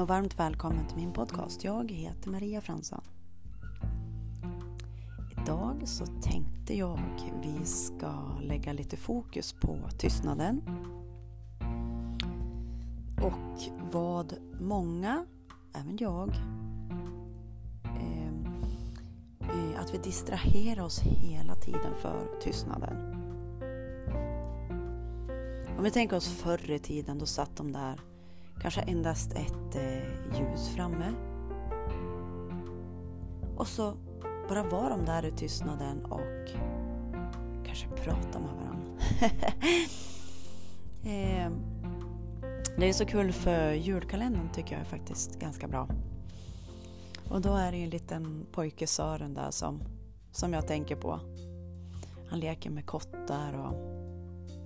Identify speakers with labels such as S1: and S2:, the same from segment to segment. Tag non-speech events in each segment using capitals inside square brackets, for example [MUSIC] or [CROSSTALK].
S1: och varmt välkommen till min podcast. Jag heter Maria Fransson. Idag så tänkte jag vi ska lägga lite fokus på tystnaden och vad många, även jag, eh, eh att vi distraherar oss hela tiden för tystnaden. Om vi tänker oss förr i tiden, då satt de där kanske endast ett eh, ljus framme. Och så bara var de där i tystnaden och kanske pratade med varandra. [LAUGHS] eh, det är så kul för julkalendern tycker jag är faktiskt ganska bra. Och då är det ju en liten pojke Sören där som, som jag tänker på. Han leker med kottar och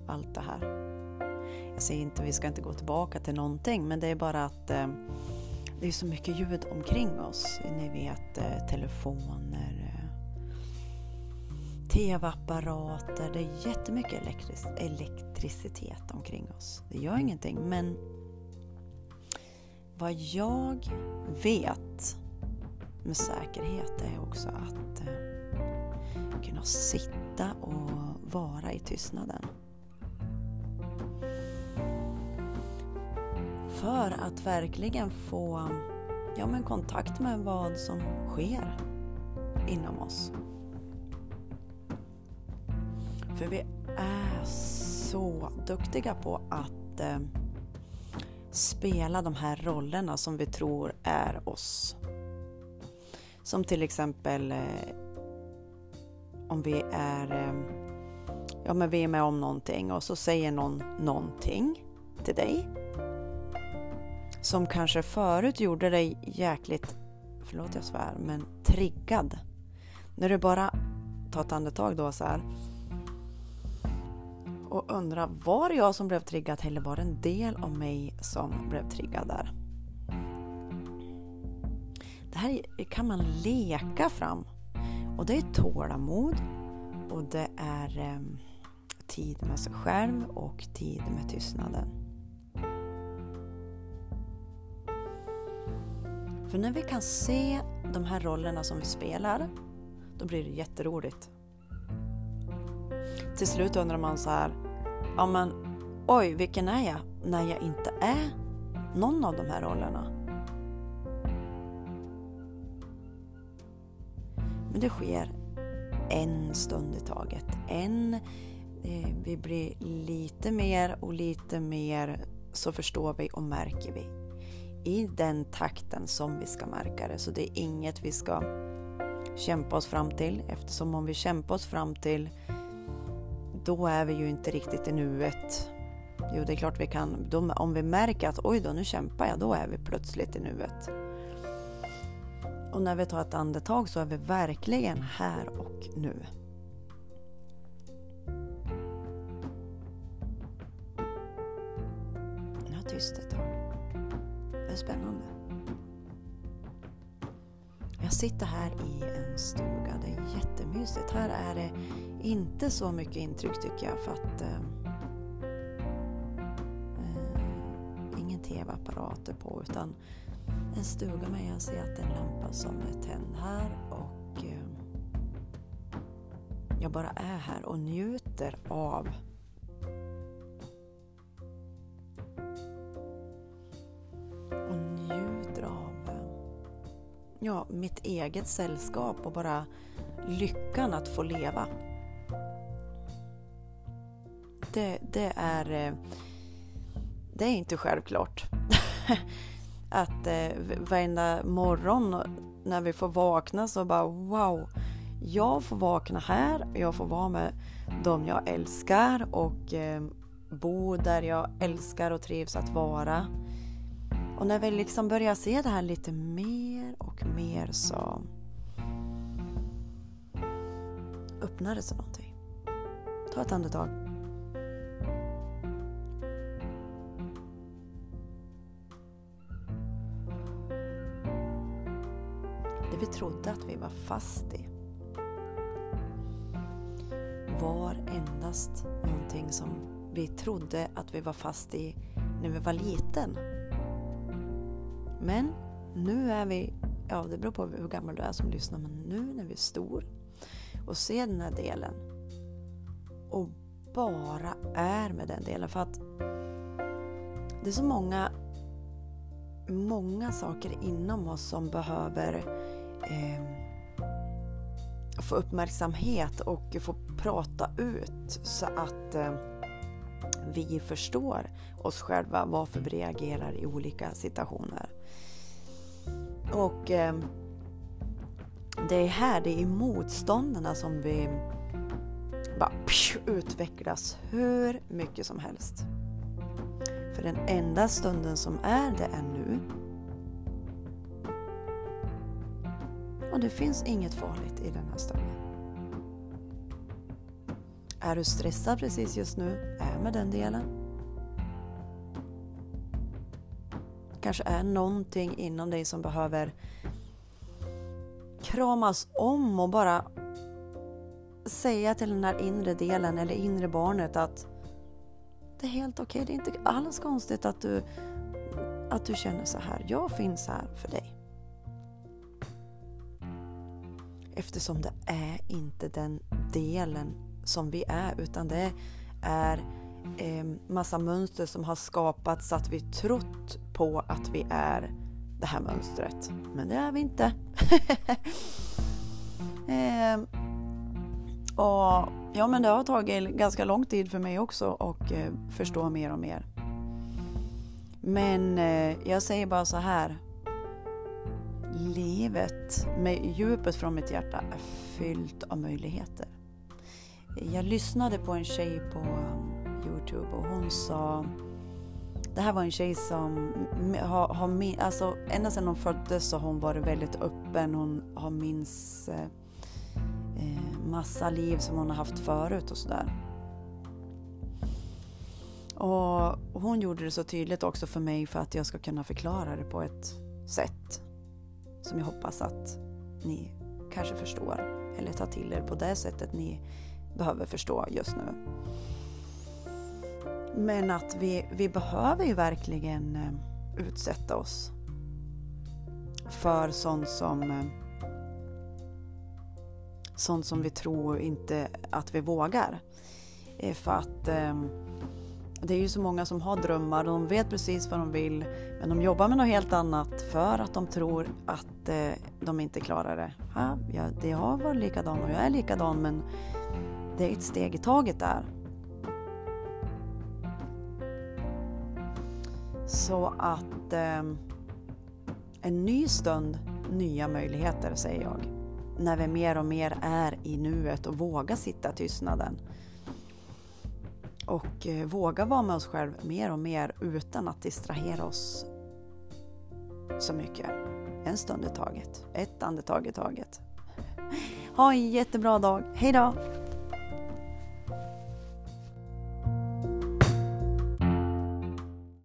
S1: allt det här. Säger inte, vi ska inte gå tillbaka till någonting, men det är bara att eh, det är så mycket ljud omkring oss. Ni vet eh, telefoner, eh, tv-apparater, det är jättemycket elektris elektricitet omkring oss. Det gör ingenting, men vad jag vet med säkerhet är också att eh, kunna sitta och vara i tystnaden. För att verkligen få ja, men kontakt med vad som sker inom oss. För vi är så duktiga på att eh, spela de här rollerna som vi tror är oss. Som till exempel eh, om vi är, eh, ja, men vi är med om någonting och så säger någon någonting till dig som kanske förut gjorde dig jäkligt, förlåt jag svär, men triggad. När du bara tar ett andetag då så här och undrar var det jag som blev triggad eller var det en del av mig som blev triggad där? Det här kan man leka fram och det är tålamod och det är eh, tid med sig själv och tid med tystnaden. För när vi kan se de här rollerna som vi spelar, då blir det jätteroligt. Till slut undrar man så här, ja men oj, vilken är jag när jag inte är någon av de här rollerna? Men det sker en stund i taget. En, eh, vi blir lite mer och lite mer så förstår vi och märker vi i den takten som vi ska märka det. Så det är inget vi ska kämpa oss fram till eftersom om vi kämpar oss fram till då är vi ju inte riktigt i nuet. Jo, det är klart vi kan. Då, om vi märker att oj då, nu kämpar jag, då är vi plötsligt i nuet. Och när vi tar ett andetag så är vi verkligen här och nu. Nu har tyst ett tag superspännande. Jag sitter här i en stuga, det är jättemysigt. Här är det inte så mycket intryck tycker jag för att eh, eh ingen tv-apparater på utan en stuga med jag ser att det är en lampa som är tänd här och eh, jag bara är här och njuter av ja, mitt eget sällskap och bara lyckan att få leva. Det, det är eh, det är inte självklart. [LAUGHS] att eh, varenda morgon när vi får vakna så bara wow, jag får vakna här, jag får vara med dem jag älskar och eh, bo där jag älskar och trivs att vara. Och när vi liksom börjar se det här lite mer mer så öppnar det sig någonting. Ta ett andetag. Det vi trodde att vi var fast i var endast någonting som vi trodde att vi var fast i när vi var liten. Men nu är vi, ja det beror på hur gammal du är som lyssnar, men nu när vi är stor och ser den här delen och bara är med den delen. För att det är så många, många saker inom oss som behöver eh, få uppmärksamhet och få prata ut så att eh, vi förstår oss själva varför vi reagerar i olika situationer. Och eh, det är här, det är i motståndarna som vi bara psh, utvecklas hur mycket som helst. För den enda stunden som är, det är nu. Och det finns inget farligt i den här stunden. Är du stressad precis just nu, är med den delen. Kanske är någonting inom dig som behöver kramas om och bara säga till den här inre delen eller inre barnet att det är helt okej. Okay. Det är inte alls konstigt att du, att du känner så här. Jag finns här för dig. Eftersom det är inte den delen som vi är utan det är eh, massa mönster som har skapats så att vi trott på att vi är det här mönstret. Men det är vi inte. [LAUGHS] eh, och ja, men det har tagit ganska lång tid för mig också att eh, förstå mer och mer. Men eh, jag säger bara så här. Livet med djupet från mitt hjärta är fyllt av möjligheter. Jag lyssnade på en tjej på Youtube och hon sa det här var en tjej som har, har alltså ända sedan hon föddes så har hon varit väldigt öppen. Hon har minns eh, eh, massa liv som hon har haft förut och sådär. Och hon gjorde det så tydligt också för mig för att jag ska kunna förklara det på ett sätt som jag hoppas att ni kanske förstår eller tar till er på det sättet ni behöver förstå just nu. Men att vi, vi behöver ju verkligen eh, utsätta oss för sånt som eh, sånt som vi tror inte att vi vågar. Eh, för att det är ju så många som har drömmar, de vet precis vad de vill men de jobbar med något helt annat för att de tror att de inte klarar det. Ja, det har varit likadan och jag är likadan men det är ett steg i taget där. Så att eh, en ny stund, nya möjligheter säger jag. När vi mer och mer är i nuet och vågar sitta i tystnaden. Och eh, våga vara med oss själva mer och mer utan att distrahera oss så mycket. En stund i taget, ett andetag i taget. Ha en jättebra dag. Hejdå!